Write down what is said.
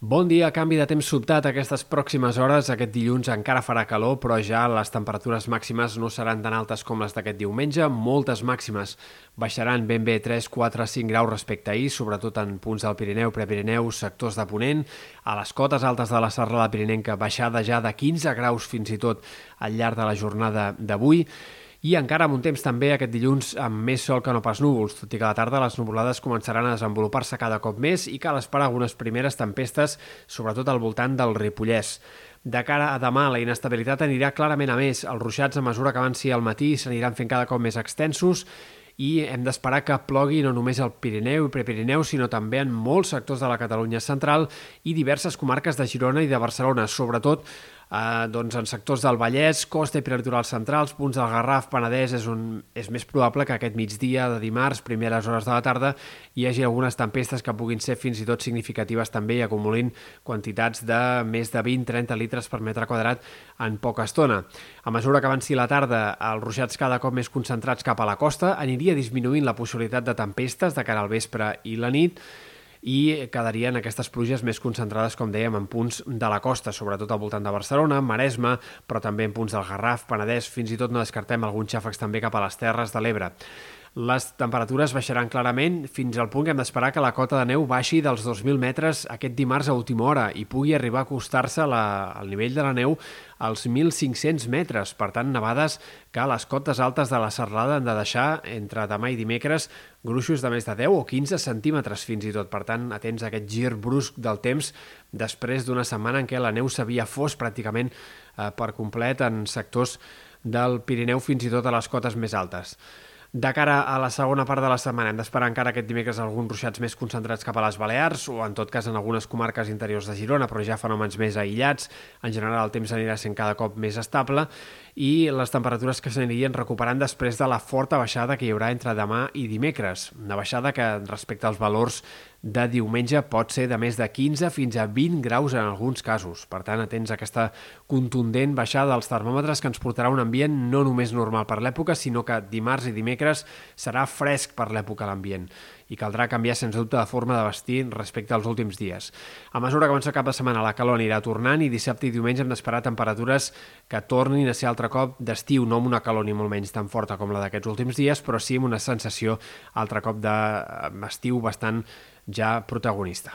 Bon dia, canvi de temps sobtat aquestes pròximes hores. Aquest dilluns encara farà calor, però ja les temperatures màximes no seran tan altes com les d'aquest diumenge. Moltes màximes baixaran ben bé 3, 4, 5 graus respecte a ahir, sobretot en punts del Pirineu, Prepirineu, sectors de Ponent. A les cotes altes de la serrada pirinenca, baixada ja de 15 graus fins i tot al llarg de la jornada d'avui i encara amb un temps també aquest dilluns amb més sol que no pas núvols, tot i que a la tarda les nuvolades començaran a desenvolupar-se cada cop més i cal esperar algunes primeres tempestes, sobretot al voltant del Ripollès. De cara a demà, la inestabilitat anirà clarament a més. Els ruixats, a mesura que avanci al matí, s'aniran fent cada cop més extensos i hem d'esperar que plogui no només al Pirineu i Prepirineu, sinó també en molts sectors de la Catalunya central i diverses comarques de Girona i de Barcelona, sobretot eh, doncs en sectors del Vallès, costa i prelitoral centrals, punts del Garraf, Penedès, és, un, és més probable que aquest migdia de dimarts, primeres hores de la tarda, hi hagi algunes tempestes que puguin ser fins i tot significatives també i acumulin quantitats de més de 20-30 litres per metre quadrat en poca estona. A mesura que avanci la tarda, els ruixats cada cop més concentrats cap a la costa aniria disminuint la possibilitat de tempestes de cara al vespre i la nit, i quedarien aquestes pluges més concentrades, com dèiem, en punts de la costa, sobretot al voltant de Barcelona, Maresme, però també en punts del Garraf, Penedès, fins i tot no descartem alguns xàfecs també cap a les Terres de l'Ebre. Les temperatures baixaran clarament fins al punt que hem d'esperar que la cota de neu baixi dels 2.000 metres aquest dimarts a última hora i pugui arribar a acostar-se al nivell de la neu als 1.500 metres. Per tant, nevades que les cotes altes de la serrada han de deixar entre demà i dimecres gruixos de més de 10 o 15 centímetres fins i tot. Per tant, atents a aquest gir brusc del temps després d'una setmana en què la neu s'havia fos pràcticament eh, per complet en sectors del Pirineu fins i tot a les cotes més altes. De cara a la segona part de la setmana hem d'esperar encara aquest dimecres alguns ruixats més concentrats cap a les Balears o en tot cas en algunes comarques interiors de Girona, però ja fenòmens més aïllats. En general el temps anirà sent cada cop més estable i les temperatures que s'anirien recuperant després de la forta baixada que hi haurà entre demà i dimecres. Una baixada que respecte als valors de diumenge pot ser de més de 15 fins a 20 graus en alguns casos. Per tant, atents a aquesta contundent baixada dels termòmetres que ens portarà un ambient no només normal per l'època, sinó que dimarts i dimecres serà fresc per l'època l'ambient i caldrà canviar sens dubte de forma de vestir respecte als últims dies. A mesura que avança cap de setmana la calor anirà tornant i dissabte i diumenge hem d'esperar temperatures que tornin a ser altre cop d'estiu, no amb una calor ni molt menys tan forta com la d'aquests últims dies, però sí amb una sensació altre cop d'estiu bastant ja protagonista.